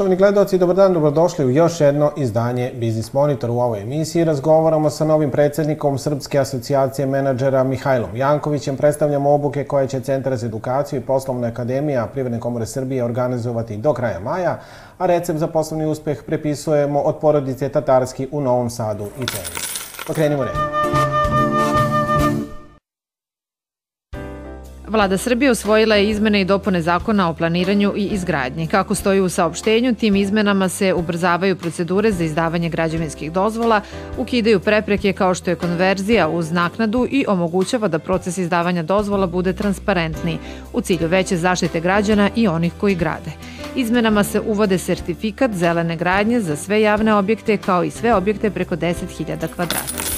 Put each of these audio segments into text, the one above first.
Poštovani gledalci, dobar dan, dobrodošli u još jedno izdanje Biznis Monitor. U ovoj emisiji razgovaramo sa novim predsednikom Srpske asocijacije menadžera Mihajlom Jankovićem. Predstavljamo obuke koje će Centar za edukaciju i poslovna akademija Privredne komore Srbije organizovati do kraja maja, a recept za poslovni uspeh prepisujemo od porodice Tatarski u Novom Sadu i Teni. Pokrenimo. Vlada Srbije usvojila je izmene i dopune zakona o planiranju i izgradnji. Kako stoji u saopštenju, tim izmenama se ubrzavaju procedure za izdavanje građevinskih dozvola, ukidaju prepreke kao što je konverzija uz naknadu i omogućava da proces izdavanja dozvola bude transparentniji u cilju veće zaštite građana i onih koji grade. Izmenama se uvode sertifikat zelene gradnje za sve javne objekte kao i sve objekte preko 10.000 kvadrata.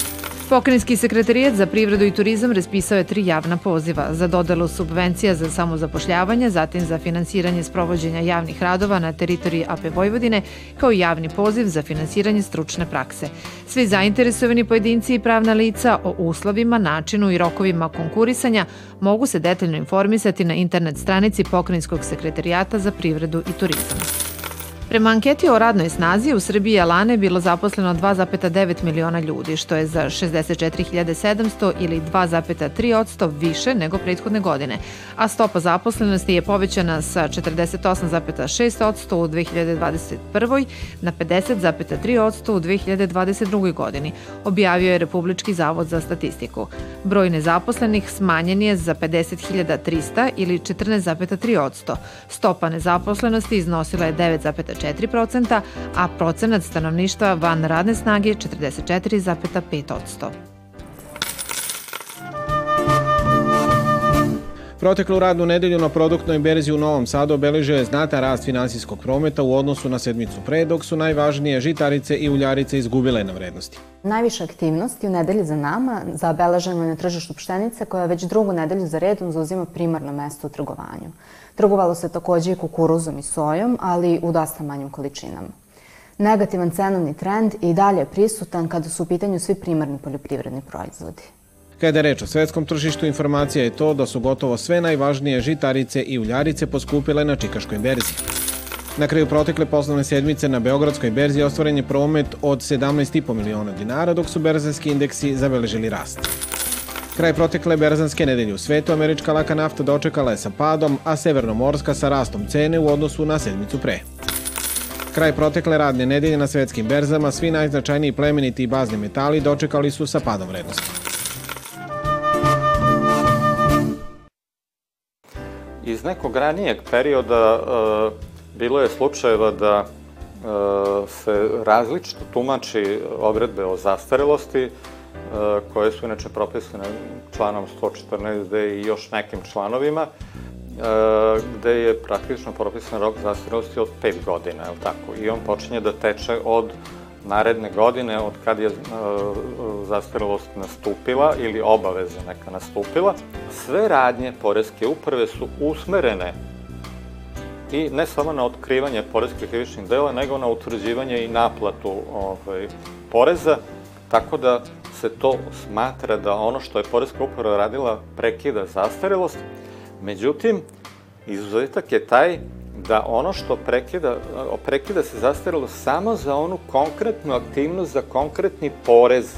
Pokrenjski sekretarijat za privredu i turizam raspisao je tri javna poziva za dodelu subvencija za samozapošljavanje, zatim za finansiranje sprovođenja javnih radova na teritoriji AP Vojvodine, kao i javni poziv za finansiranje stručne prakse. Svi zainteresovani pojedinci i pravna lica o uslovima, načinu i rokovima konkurisanja mogu se detaljno informisati na internet stranici Pokrenjskog sekretarijata za privredu i turizam. Prema anketi o radnoj snazi u Srbiji je lane bilo zaposleno 2,9 miliona ljudi, što je za 64.700 ili 2,3% više nego prethodne godine, a stopa zaposlenosti je povećana sa 48,6% u 2021. na 50,3% u 2022. godini, objavio je Republički zavod za statistiku. Broj nezaposlenih smanjen je za 50.300 ili 14,3%. Stopa nezaposlenosti iznosila je 9,4 44%, a procenat stanovništva van radne snage 44,5%. Proteklu radnu nedelju na produktnoj berzi u Novom Sadu obeležio je znatan rast finansijskog prometa u odnosu na sedmicu pre, dok su najvažnije žitarice i uljarice izgubile na vrednosti. Najviše aktivnosti u nedelji za nama zabeleženo je na tržištu pšenice koja već drugu nedelju za redom zauzima primarno mesto u trgovanju. Trgovalo se takođe i kukuruzom i sojom, ali u dosta manjim količinama. Negativan cenovni trend i dalje je prisutan kada su u pitanju svi primarni poljoprivredni proizvodi. Kada je reč o svetskom tržištu, informacija je to da su gotovo sve najvažnije žitarice i uljarice poskupile na Čikaškoj berzi. Na kraju protekle poslovne sedmice na Beogradskoj berzi ostvaren je promet od 17,5 miliona dinara, dok su berzanski indeksi zabeležili rast. Kraj protekle berzanske nedelje u svetu, američka laka nafta dočekala je sa padom, a severnomorska sa rastom cene u odnosu na sedmicu pre. Kraj protekle radne nedelje na svetskim berzama, svi najznačajniji plemeniti i bazni metali dočekali su sa padom vrednosti. Iz nekog ranijeg perioda uh, bilo je slučajeva da uh, se različito tumači odredbe o zastarelosti, E, koje su inače propisane članom 114d i još nekim članovima, e, gde je praktično propisan rok zastarelosti od 5 godina, je li tako? I on počinje da teče od naredne godine, od kad je e, zastarelost nastupila ili obaveza neka nastupila. Sve radnje Poreske uprave su usmerene i ne samo na otkrivanje poreskih krivičnih dela, nego na utvrđivanje i naplatu ovaj, poreza, tako da se to smatra da ono što je Poreska uprava radila prekida zastarelost, međutim, izuzetak je taj da ono što prekida, prekida se zastarelost samo za onu konkretnu aktivnost, za konkretni porez.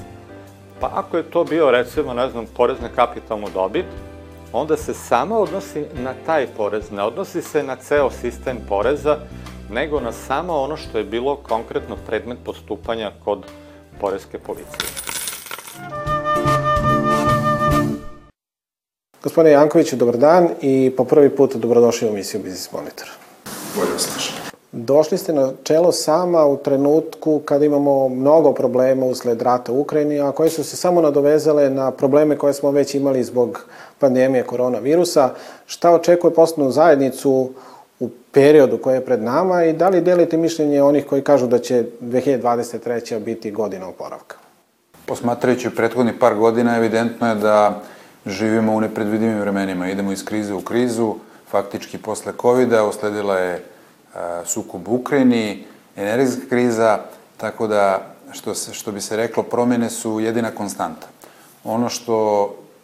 Pa ako je to bio, recimo, ne znam, porez na kapitalnu dobit, onda se samo odnosi na taj porez, ne odnosi se na ceo sistem poreza, nego na samo ono što je bilo konkretno predmet postupanja kod poreske policije. Gospodine Jankoviću, dobar dan i po prvi put dobrodošli u emisiju Biznis Monitor. Našli. Došli ste na čelo sama u trenutku kada imamo mnogo problema usled rata u Ukrajini, a koje su se samo nadovezale na probleme koje smo već imali zbog pandemije koronavirusa. Šta očekuje poslovnu zajednicu u periodu koji je pred nama i da li delite mišljenje onih koji kažu da će 2023. biti godina oporavka? Posmatrajući prethodni par godina, evidentno je da živimo u nepredvidivim vremenima. Idemo iz krize u krizu, faktički posle COVID-a osledila je sukob u Ukrajini, energijska kriza, tako da, što, se, što bi se reklo, promene su jedina konstanta. Ono što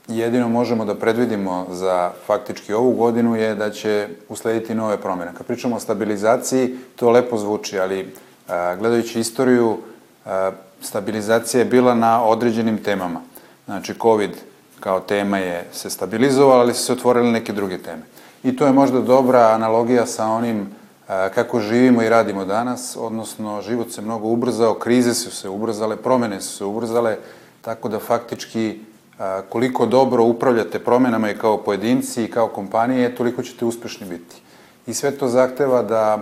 jedino možemo da predvidimo za faktički ovu godinu je da će uslediti nove promjene. Kad pričamo o stabilizaciji, to lepo zvuči, ali a, gledajući istoriju, a, stabilizacija je bila na određenim temama. Znači, COVID kao tema je se stabilizovala, ali su se otvorile neke druge teme. I to je možda dobra analogija sa onim a, kako živimo i radimo danas, odnosno život se mnogo ubrzao, krize su se ubrzale, promene su se ubrzale, tako da faktički koliko dobro upravljate promenama i kao pojedinci i kao kompanije, toliko ćete uspešni biti. I sve to zahteva da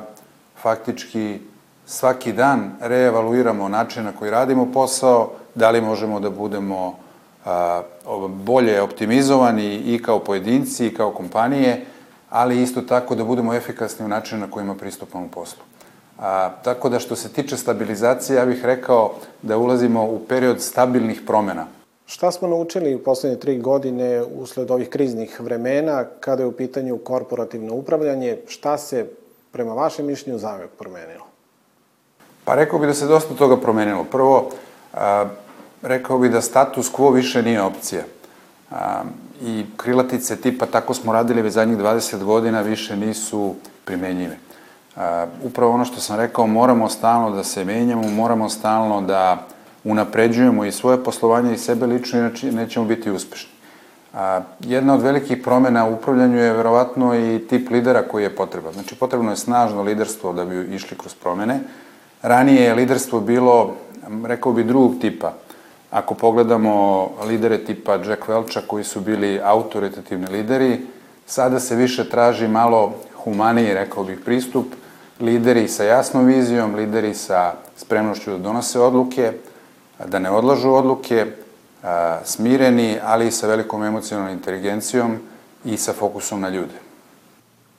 faktički svaki dan reevaluiramo način na koji radimo posao, da li možemo da budemo a, bolje optimizovani i kao pojedinci i kao kompanije, ali isto tako da budemo efikasni u načinu na kojima pristupamo poslu. A, tako da što se tiče stabilizacije, ja bih rekao da ulazimo u period stabilnih promena – Šta smo naučili u poslednje tri godine usled ovih kriznih vremena kada je u pitanju korporativno upravljanje? Šta se prema vašem mišljenju zavek promenilo? Pa rekao bi da se dosta toga promenilo. Prvo, a, rekao bi da status quo više nije opcija. A, I krilatice tipa tako smo radili već zadnjih 20 godina više nisu primenjive. Upravo ono što sam rekao, moramo stalno da se menjamo, moramo stalno da unapređujemo i svoje poslovanje i sebe lično, inače nećemo biti uspešni. Jedna od velikih promena u upravljanju je verovatno i tip lidera koji je potreban. Znači, potrebno je snažno liderstvo da bi išli kroz promene. Ranije je liderstvo bilo, rekao bi, drugog tipa. Ako pogledamo lidere tipa Jack Welcha koji su bili autoritativni lideri, sada se više traži malo humaniji, rekao bih, pristup, lideri sa jasnom vizijom, lideri sa spremnošću da donose odluke, da ne odlažu odluke, smireni, ali i sa velikom emocionalnom inteligencijom i sa fokusom na ljude.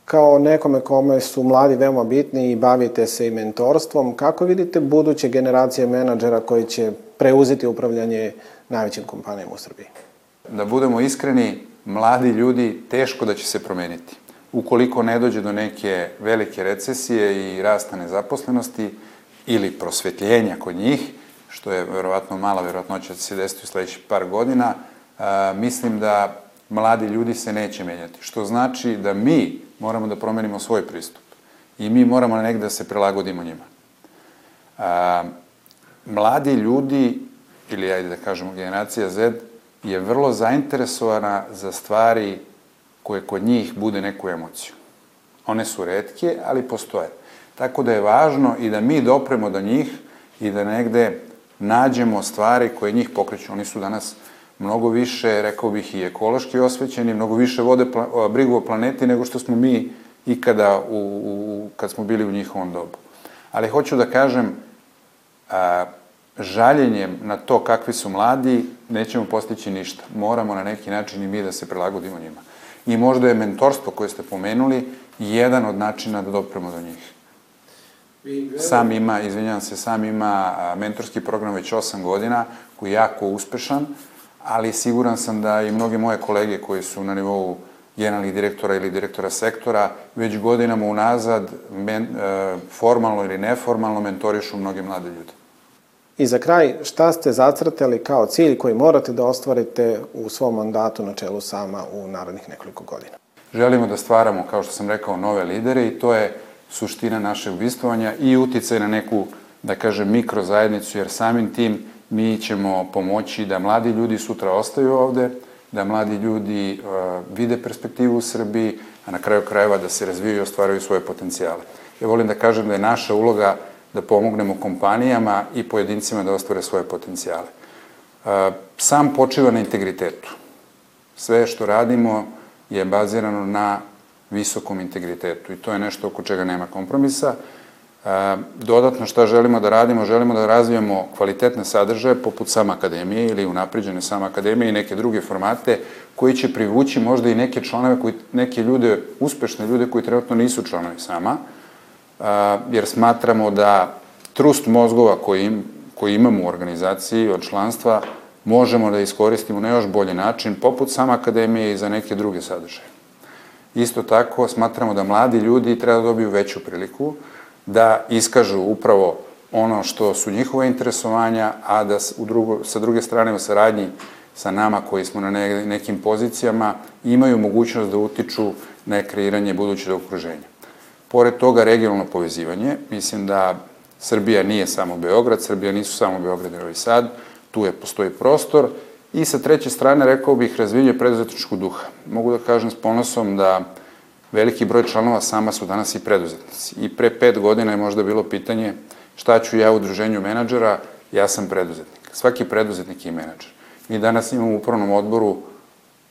Kao nekome kome su mladi veoma bitni i bavite se i mentorstvom, kako vidite buduće generacije menadžera koji će preuzeti upravljanje najvećim kompanijama u Srbiji? Da budemo iskreni, mladi ljudi teško da će se promeniti. Ukoliko ne dođe do neke velike recesije i rasta nezaposlenosti ili prosvetljenja kod njih, što je verovatno mala verovatnoća da se desiti u sledećih par godina, a, mislim da mladi ljudi se neće menjati. Što znači da mi moramo da promenimo svoj pristup. I mi moramo negde da se prilagodimo njima. A, mladi ljudi, ili ajde da kažemo generacija Z, je vrlo zainteresovana za stvari koje kod njih bude neku emociju. One su redke, ali postoje. Tako da je važno i da mi dopremo do njih i da negde nađemo stvari koje njih pokreću. Oni su danas mnogo više, rekao bih, i ekološki osvećeni, mnogo više vode brigu o planeti nego što smo mi ikada u, u, kad smo bili u njihovom dobu. Ali hoću da kažem, a, žaljenjem na to kakvi su mladi, nećemo postići ništa. Moramo na neki način i mi da se prilagodimo njima. I možda je mentorstvo koje ste pomenuli jedan od načina da dopremo do njih. Sam ima, izvinjam se, sam ima mentorski program već 8 godina, koji je jako uspešan, ali siguran sam da i mnoge moje kolege koji su na nivou generalnih direktora ili direktora sektora već godinama unazad men, e, formalno ili neformalno mentorišu mnoge mlade ljude. I za kraj, šta ste zacrtali kao cilj koji morate da ostvarite u svom mandatu na čelu sama u narednih nekoliko godina? Želimo da stvaramo, kao što sam rekao, nove lidere i to je suština našeg ubistvovanja i uticaj na neku, da kažem, mikrozajednicu, jer samim tim mi ćemo pomoći da mladi ljudi sutra ostaju ovde, da mladi ljudi uh, vide perspektivu u Srbiji, a na kraju krajeva da se razviju i ostvaraju svoje potencijale. Ja volim da kažem da je naša uloga da pomognemo kompanijama i pojedincima da ostvare svoje potencijale. Uh, sam počiva na integritetu. Sve što radimo je bazirano na visokom integritetu i to je nešto oko čega nema kompromisa. E, dodatno šta želimo da radimo? Želimo da razvijamo kvalitetne sadržaje poput sam akademije ili unapriđene sam akademije i neke druge formate koji će privući možda i neke članove, koji, neke ljude, uspešne ljude koji trenutno nisu članovi sama, e, jer smatramo da trust mozgova koji, im, koji imamo u organizaciji od članstva možemo da iskoristimo na još bolji način, poput sam akademije i za neke druge sadržaje. Isto tako smatramo da mladi ljudi treba da dobiju veću priliku da iskažu upravo ono što su njihove interesovanja, a da u drugo, sa druge strane u saradnji sa nama koji smo na nekim pozicijama imaju mogućnost da utiču na kreiranje budućeg okruženja. Pored toga, regionalno povezivanje, mislim da Srbija nije samo Beograd, Srbija nisu samo Beograd i Novi Sad, tu je, postoji prostor i sa treće strane, rekao bih, razvijenje preduzetničkog duha. Mogu da kažem s ponosom da veliki broj članova sama su danas i preduzetnici. I pre pet godina je možda bilo pitanje šta ću ja u udruženju menadžera, ja sam preduzetnik. Svaki preduzetnik je menadžer. Mi danas imamo u upravnom odboru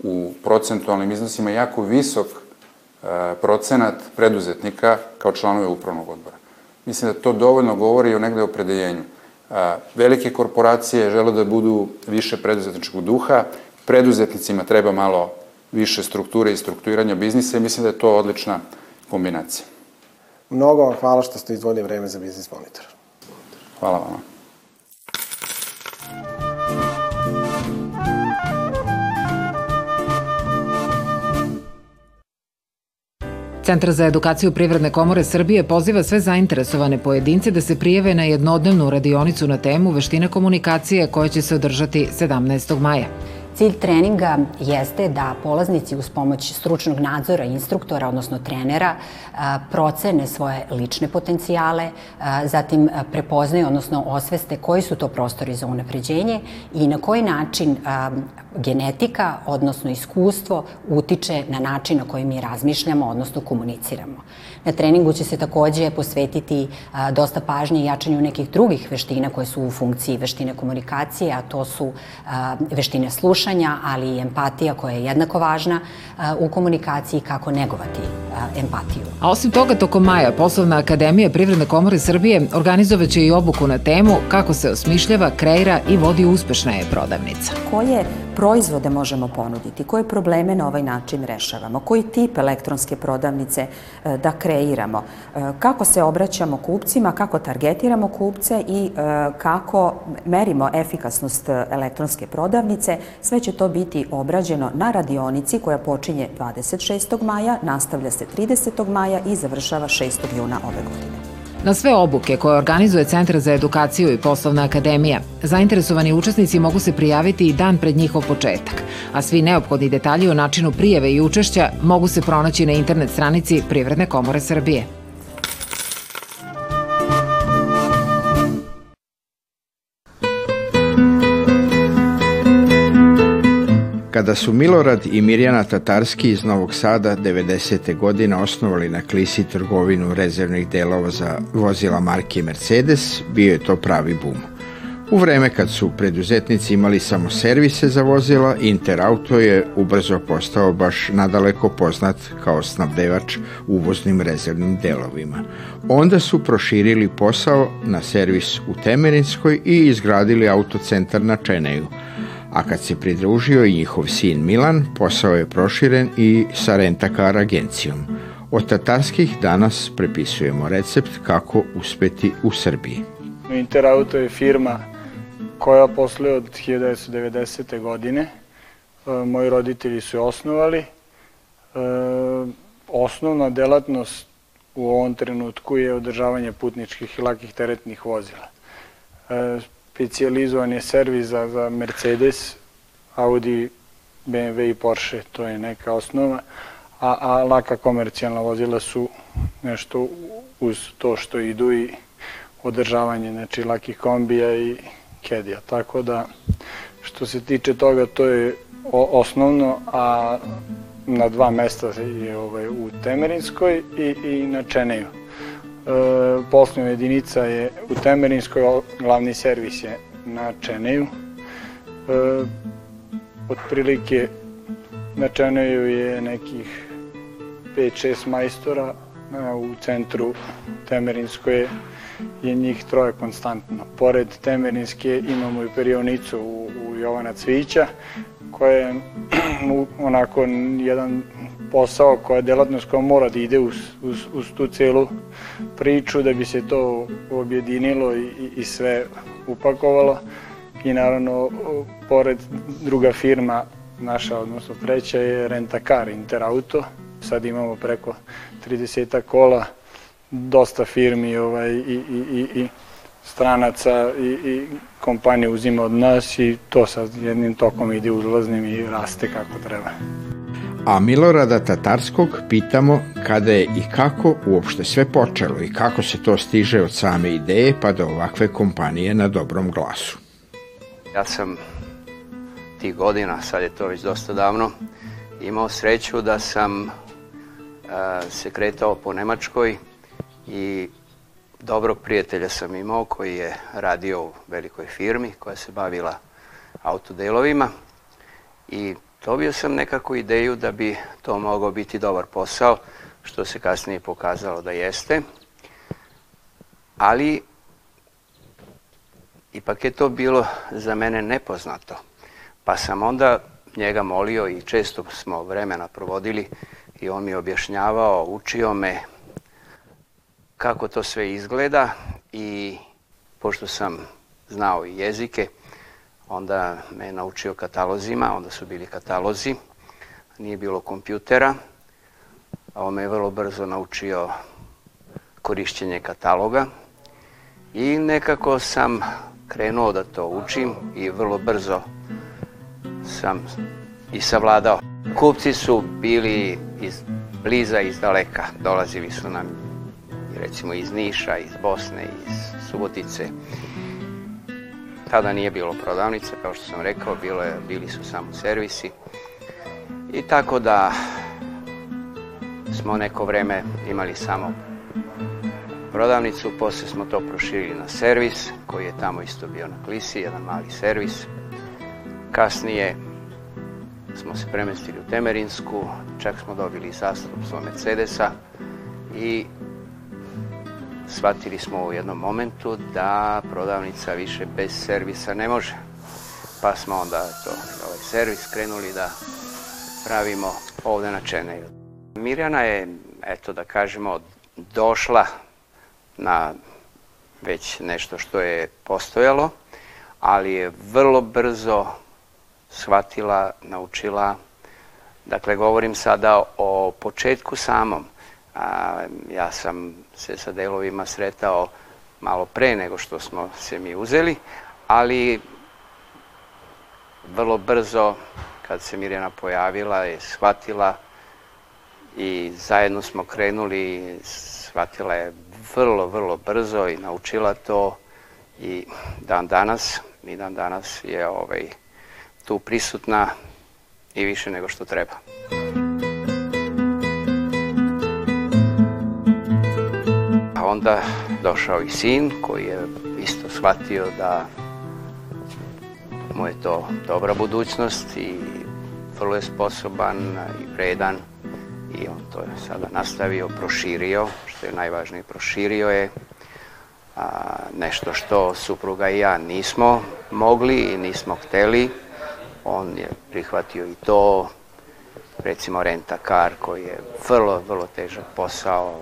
u procentualnim iznosima jako visok e, procenat preduzetnika kao članove upravnog odbora. Mislim da to dovoljno govori o negde opredeljenju. E, velike korporacije žele da budu više preduzetničkog duha, preduzetnicima treba malo više strukture i strukturiranja biznisa i mislim da je to odlična kombinacija. Mnogo vam hvala što ste izvodili vreme za Biznis Monitor. Hvala vam. Centar za edukaciju Privredne komore Srbije poziva sve zainteresovane pojedince da se prijeve na jednodnevnu radionicu na temu veštine komunikacije koja će se održati 17. maja. Cilj treninga jeste da polaznici uz pomoć stručnog nadzora instruktora, odnosno trenera, procene svoje lične potencijale, zatim prepoznaju, odnosno osveste koji su to prostori za unapređenje i na koji način genetika, odnosno iskustvo, utiče na način na koji mi razmišljamo, odnosno komuniciramo. Na treningu će se takođe posvetiti dosta pažnje jačanju nekih drugih veština koje su u funkciji veštine komunikacije, a to su veštine slušanja, ali i empatija koja je jednako važna a, u komunikaciji kako negovati a, empatiju. A osim toga, tokom maja Poslovna akademija Privredne komore Srbije organizovaće i obuku na temu kako se osmišljava, kreira i vodi uspešna je prodavnica. Koje proizvode možemo ponuditi, koje probleme na ovaj način rešavamo, koji tip elektronske prodavnice e, da kreiramo, e, kako se obraćamo kupcima, kako targetiramo kupce i e, kako merimo efikasnost elektronske prodavnice, sve će to biti obrađeno na radionici koja počinje 26. maja, nastavlja se 30. maja i završava 6. juna ove godine. Na sve obuke koje organizuje Centar za edukaciju i poslovna akademija, zainteresovani učesnici mogu se prijaviti i dan pred njihov početak, a svi neophodni detalji o načinu prijeve i učešća mogu se pronaći na internet stranici Privredne komore Srbije. Kada su Milorad i Mirjana Tatarski iz Novog Sada 90. godine osnovali na Klisi trgovinu rezervnih delova za vozila marke Mercedes, bio je to pravi bum. U vreme kad su preduzetnici imali samo servise za vozila, Interauto je ubrzo postao baš nadaleko poznat kao snabdevač uvoznim rezervnim delovima. Onda su proširili posao na servis u Temerinskoj i izgradili autocentar na Čeneju – a kad se pridružio i njihov sin Milan, posao je proširen i sa rentakar agencijom. Od tatarskih danas prepisujemo recept kako uspeti u Srbiji. Interauto je firma koja posluje od 1990. godine. E, moji roditelji su je osnovali. E, osnovna delatnost u ovom trenutku je održavanje putničkih i lakih teretnih vozila e, specijalizovan je servis za, za Mercedes, Audi, BMW i Porsche, to je neka osnova, a, a laka komercijalna vozila su nešto uz to što idu i održavanje, znači lakih kombija i kedija. Tako da, što se tiče toga, to je osnovno, a na dva mesta je ovaj, u Temerinskoj i, i na Čeneju. E, poslovna jedinica je u Temerinskoj, glavni servis je na Čeneju. E, otprilike na Čeneju je nekih 5-6 majstora, a u centru Temerinskoje je njih troje konstantno. Pored Temerinske imamo i perionicu u, u Jovana Cvića, koja je onako jedan posao koja je delatnost koja mora da ide uz, uz, uz tu celu priču da bi se to objedinilo i, i sve upakovalo i naravno pored druga firma naša, odnosno treća je Rentakar Interauto. Sad imamo preko 30 kola, dosta firmi ovaj, i, i, i, i stranaca i, i kompanija uzima od nas i to sa jednim tokom ide uzlaznim i raste kako treba. A Milorada Tatarskog pitamo kada je i kako uopšte sve počelo i kako se to stiže od same ideje pa do ovakve kompanije na dobrom glasu. Ja sam tih godina, sad je to već dosta davno, imao sreću da sam uh, se kretao po Nemačkoj i dobrog prijatelja sam imao koji je radio u velikoj firmi koja se bavila autodelovima i dobio sam nekakvu ideju da bi to mogao biti dobar posao, što se kasnije pokazalo da jeste. Ali ipak je to bilo za mene nepoznato. Pa sam onda njega molio i često smo vremena provodili i on mi objašnjavao, učio me kako to sve izgleda i pošto sam znao i jezike, onda me naučio katalozima, onda su bili katalozi, nije bilo kompjutera, a on me je vrlo brzo naučio korišćenje kataloga i nekako sam krenuo da to učim i vrlo brzo sam i savladao. Kupci su bili iz bliza iz daleka, dolazili su nam recimo iz Niša, iz Bosne, iz Subotice. Tada nije bilo prodavnica, kao što sam rekao, bilo je, bili su samo servisi. I tako da smo neko vreme imali samo prodavnicu, posle smo to proširili na servis, koji je tamo isto bio na Klisi, jedan mali servis. Kasnije smo se premestili u Temerinsku, čak smo dobili zastupstvo Mercedesa i shvatili smo u jednom momentu da prodavnica više bez servisa ne može. Pa smo onda to, ovaj servis krenuli da pravimo ovde na Čeneju. Mirjana je, eto da kažemo, došla na već nešto što je postojalo, ali je vrlo brzo shvatila, naučila, dakle govorim sada o početku samom, A, ja sam se sa delovima sretao malo pre nego što smo se mi uzeli, ali vrlo brzo kad se Mirjana pojavila je shvatila i zajedno smo krenuli, shvatila je vrlo, vrlo brzo i naučila to i dan danas, i dan danas je ovaj, tu prisutna i više nego što treba. Onda došao i sin koji je isto shvatio da mu je to dobra budućnost i vrlo je sposoban i vredan i on to je sada nastavio, proširio, što je najvažnije, proširio je a, nešto što supruga i ja nismo mogli i nismo hteli. On je prihvatio i to, recimo renta kar koji je vrlo, vrlo težak posao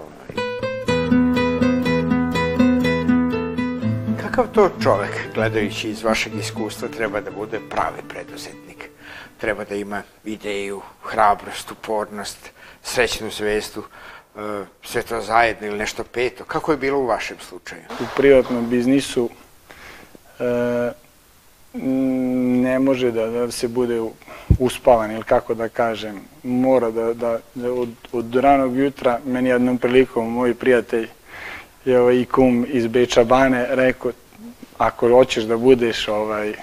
Kakav to čovek, gledajući iz vašeg iskustva, treba da bude pravi preduzetnik? Treba da ima ideju, hrabrost, upornost, srećnu zvezdu, e, sve to zajedno ili nešto peto. Kako je bilo u vašem slučaju? U privatnom biznisu e, ne može da, da se bude uspavan ili kako da kažem. Mora da, da, da od, od ranog jutra, meni jednom prilikom moj prijatelj je ovaj kum iz Beča Bane rekao ako hoćeš da budeš ovaj,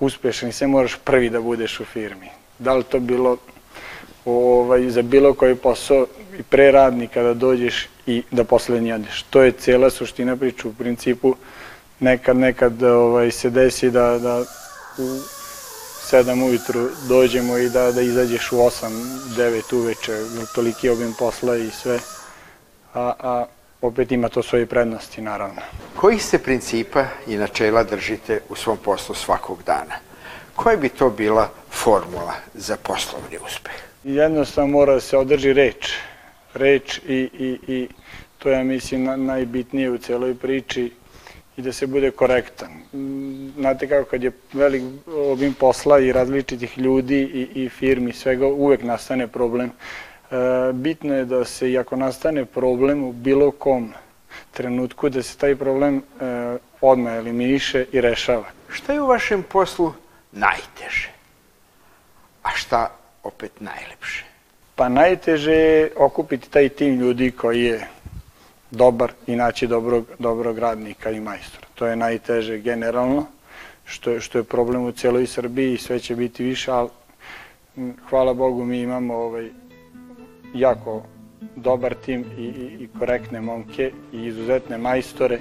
uspešan i sve moraš prvi da budeš u firmi. Da li to bilo ovaj, za bilo koji posao i pre radnika da dođeš i da poslednji odeš. To je cijela suština priča. U principu nekad, nekad ovaj, se desi da, da u 7 ujutru dođemo i da, da izađeš u 8, 9 uveče, toliki obim posla i sve. A, a opet ima to svoje prednosti, naravno. Kojih se principa i načela držite u svom poslu svakog dana? Koja bi to bila formula za poslovni uspeh? Jednostavno mora da se održi reč. Reč i, i, i to je, mislim, na, najbitnije u celoj priči i da se bude korektan. Znate kako, kad je velik obim posla i različitih ljudi i, i firmi, svega, uvek nastane problem. E, bitno je da se, i ako nastane problem u bilo kom trenutku da se taj problem e, odmah eliminiše i rešava. Šta je u vašem poslu najteže? A šta opet najlepše? Pa najteže je okupiti taj tim ljudi koji je dobar i naći dobrog, dobrog radnika i majstora. To je najteže generalno, što je, što je problem u celoj Srbiji i sve će biti više, ali hvala Bogu mi imamo ovaj, jako dobar tim i, i, i korektne momke i izuzetne majstore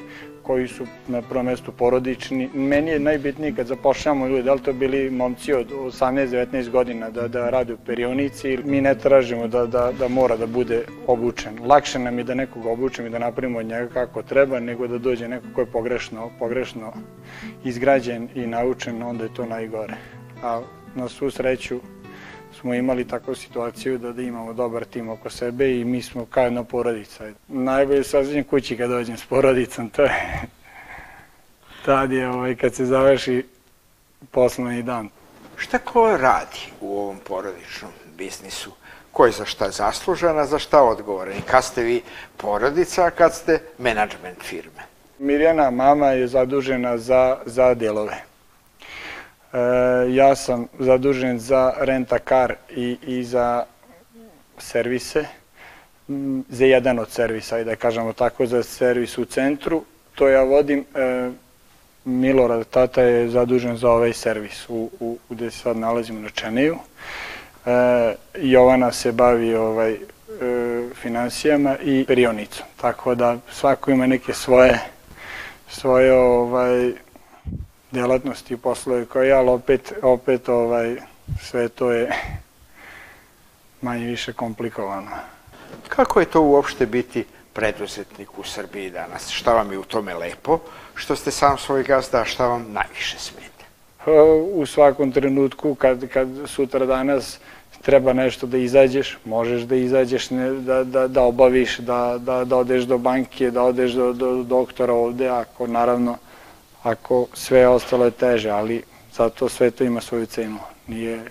koji su na prvom mestu porodični. Meni je najbitnije kad zapošljamo ljude, da li to bili momci od 18-19 godina da, da rade u perionici, mi ne tražimo da, da, da mora da bude obučen. Lakše nam je da nekog obučemo i da napravimo od njega kako treba, nego da dođe neko ko je pogrešno, pogrešno izgrađen i naučen, onda je to najgore. A na svu sreću smo imali takvu situaciju da, da imamo dobar tim oko sebe i mi smo kao jedna porodica. Najbolje saznam kući kad dođem s porodicom, to je tad je ovaj, kad se završi poslovni dan. Šta ko radi u ovom porodičnom biznisu? Ko je za šta zaslužan, a za šta odgovoran? I kad ste vi porodica, a kad ste menadžment firme? Mirjana, mama, je zadužena za, za delove. E, ja sam zadužen za renta kar i, i za servise, za jedan od servisa, da kažemo tako, za servis u centru. To ja vodim, e, Milorad Tata je zadužen za ovaj servis u, u, gde se sad nalazimo na Čeneju. E, Jovana se bavi ovaj, e, financijama i perionicom, tako da svako ima neke svoje svoje ovaj, delatnosti i poslove koje, ali opet, opet ovaj, sve to je manje više komplikovano. Kako je to uopšte biti preduzetnik u Srbiji danas? Šta vam je u tome lepo? Što ste sam svoj gazda, a šta vam najviše smeta? Pa, u svakom trenutku, kad, kad sutra danas treba nešto da izađeš, možeš da izađeš, ne, da, da, da obaviš, da, da, da odeš do banke, da odeš do, do doktora ovde, ako naravno ako sve ostalo je teže, ali zato sve to ima svoju cenu, nije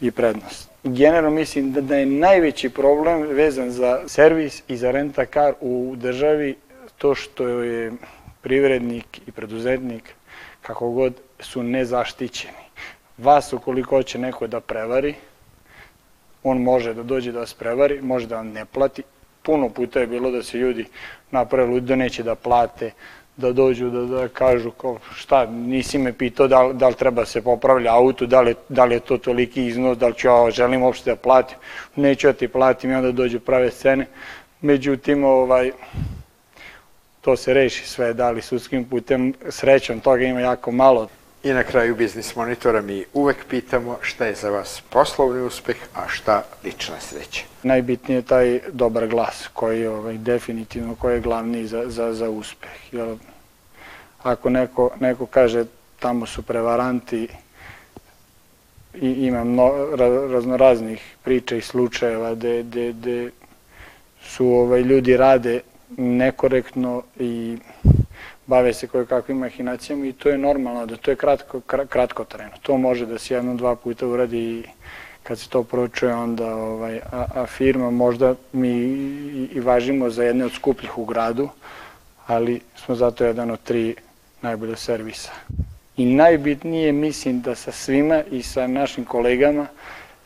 i prednost. Generalno mislim da, da je najveći problem vezan za servis i za renta kar u državi to što je privrednik i preduzetnik kako god su nezaštićeni. Vas ukoliko će neko da prevari, on može da dođe da vas prevari, može da vam ne plati. Puno puta je bilo da se ljudi napravili da neće da plate, da dođu da, da kažu kao šta, nisi me pitao da, da li treba se popravlja auto, da li, da li je to toliki iznos, da li ću ja želim uopšte da platim, neću ja ti platim i onda dođu prave scene. Međutim, ovaj, to se reši sve, da li sudskim putem, srećom toga ima jako malo. I na kraju Biznis Monitora mi uvek pitamo šta je za vas poslovni uspeh, a šta lična sreća. Najbitnije je taj dobar glas koji je ovaj, definitivno koji je glavni za, za, za uspeh. Jer ako neko, neko kaže tamo su prevaranti i ima mno, raznoraznih priča i slučajeva gde, gde, gde su ovaj, ljudi rade nekorektno i bave se koje kakvim mahinacijama i to je normalno, da to je kratko, kratko trajno. To može da se jedno, dva puta uradi i kad se to pročuje, onda ovaj, a, a firma možda mi i, i važimo za jedne od skupljih u gradu, ali smo zato jedan od tri najbolja servisa. I najbitnije mislim da sa svima i sa našim kolegama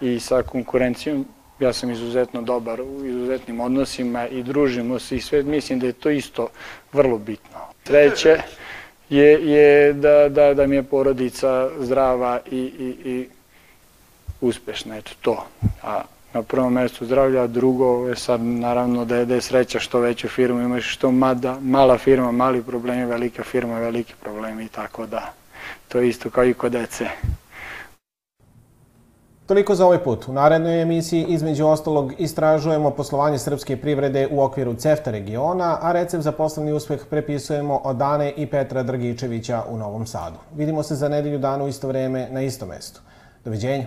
i sa konkurencijom ja sam izuzetno dobar u izuzetnim odnosima i družimo se i sve, mislim da je to isto vrlo bitno. Treće je, je da, da, da mi je porodica zdrava i, i, i uspešna, eto to. A na prvom mestu zdravlja, a drugo je sad naravno da je, sreća što veću firmu imaš, što mada, mala firma, mali problemi, velika firma, veliki problemi i tako da to je isto kao i kod dece. Toliko za ovaj put. U narednoj emisiji između ostalog istražujemo poslovanje srpske privrede u okviru CEFTA regiona, a recept za poslovni uspeh prepisujemo od Dane i Petra Drgičevića u Novom Sadu. Vidimo se za nedelju dana u isto vreme na isto mestu. Doviđenja.